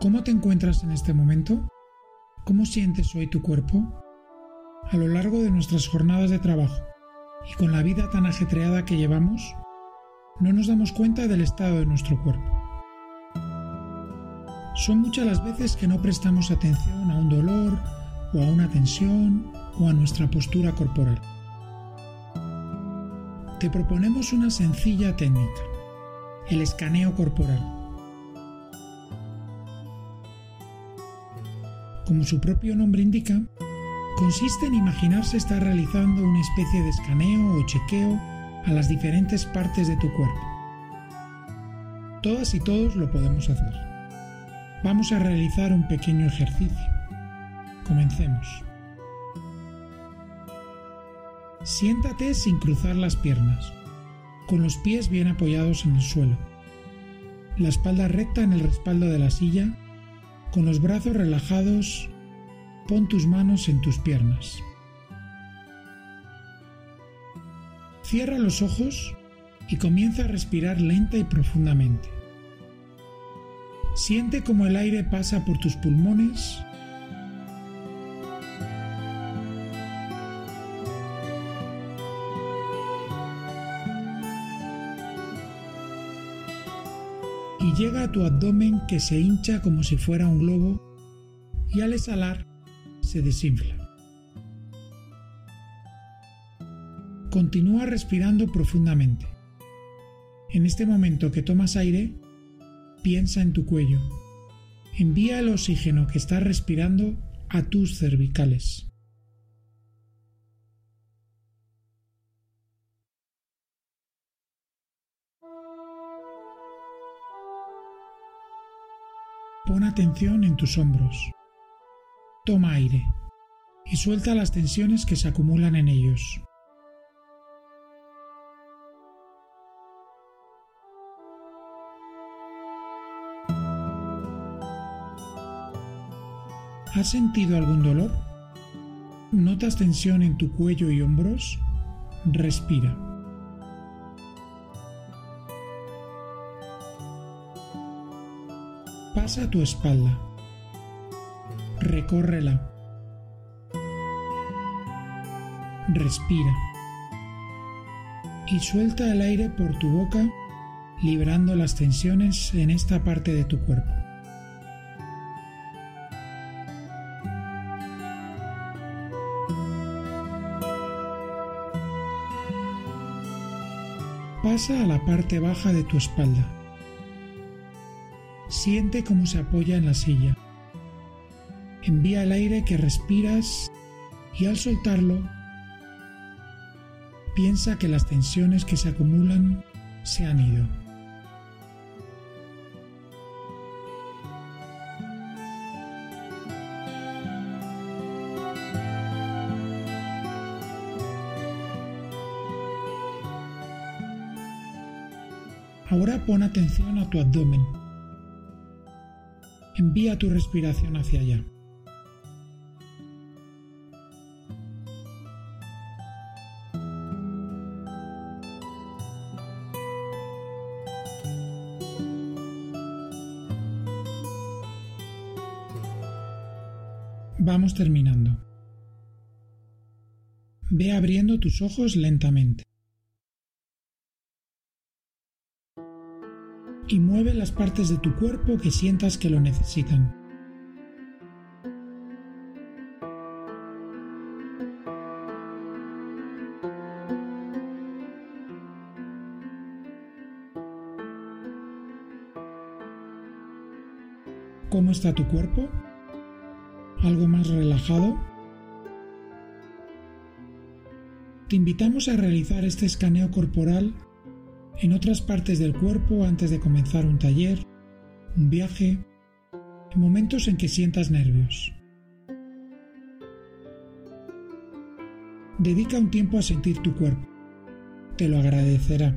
¿Cómo te encuentras en este momento? ¿Cómo sientes hoy tu cuerpo? A lo largo de nuestras jornadas de trabajo y con la vida tan ajetreada que llevamos, no nos damos cuenta del estado de nuestro cuerpo. Son muchas las veces que no prestamos atención a un dolor o a una tensión o a nuestra postura corporal. Te proponemos una sencilla técnica, el escaneo corporal. Como su propio nombre indica, consiste en imaginarse estar realizando una especie de escaneo o chequeo a las diferentes partes de tu cuerpo. Todas y todos lo podemos hacer. Vamos a realizar un pequeño ejercicio. Comencemos. Siéntate sin cruzar las piernas, con los pies bien apoyados en el suelo, la espalda recta en el respaldo de la silla, con los brazos relajados, pon tus manos en tus piernas. Cierra los ojos y comienza a respirar lenta y profundamente. Siente como el aire pasa por tus pulmones y llega a tu abdomen que se hincha como si fuera un globo y al exhalar se desinfla. Continúa respirando profundamente. En este momento que tomas aire, piensa en tu cuello. Envía el oxígeno que estás respirando a tus cervicales. Pon atención en tus hombros. Toma aire y suelta las tensiones que se acumulan en ellos. ¿Has sentido algún dolor? ¿Notas tensión en tu cuello y hombros? Respira. Pasa a tu espalda. Recórrela. Respira. Y suelta el aire por tu boca, liberando las tensiones en esta parte de tu cuerpo. Pasa a la parte baja de tu espalda Siente cómo se apoya en la silla. Envía el aire que respiras y al soltarlo, piensa que las tensiones que se acumulan se han ido. Ahora pon atención a tu abdomen envía tu respiración hacia allá. Vamos terminando. Ve abriendo tus ojos lentamente. Y mueve las partes de tu cuerpo que sientas que lo necesitan. ¿Cómo está tu cuerpo? ¿Algo más relajado? Te invitamos a realizar este escaneo corporal en otras partes del cuerpo antes de comenzar un taller, un viaje, en momentos en que sientas nervios. Dedica un tiempo a sentir tu cuerpo. Te lo agradecerá.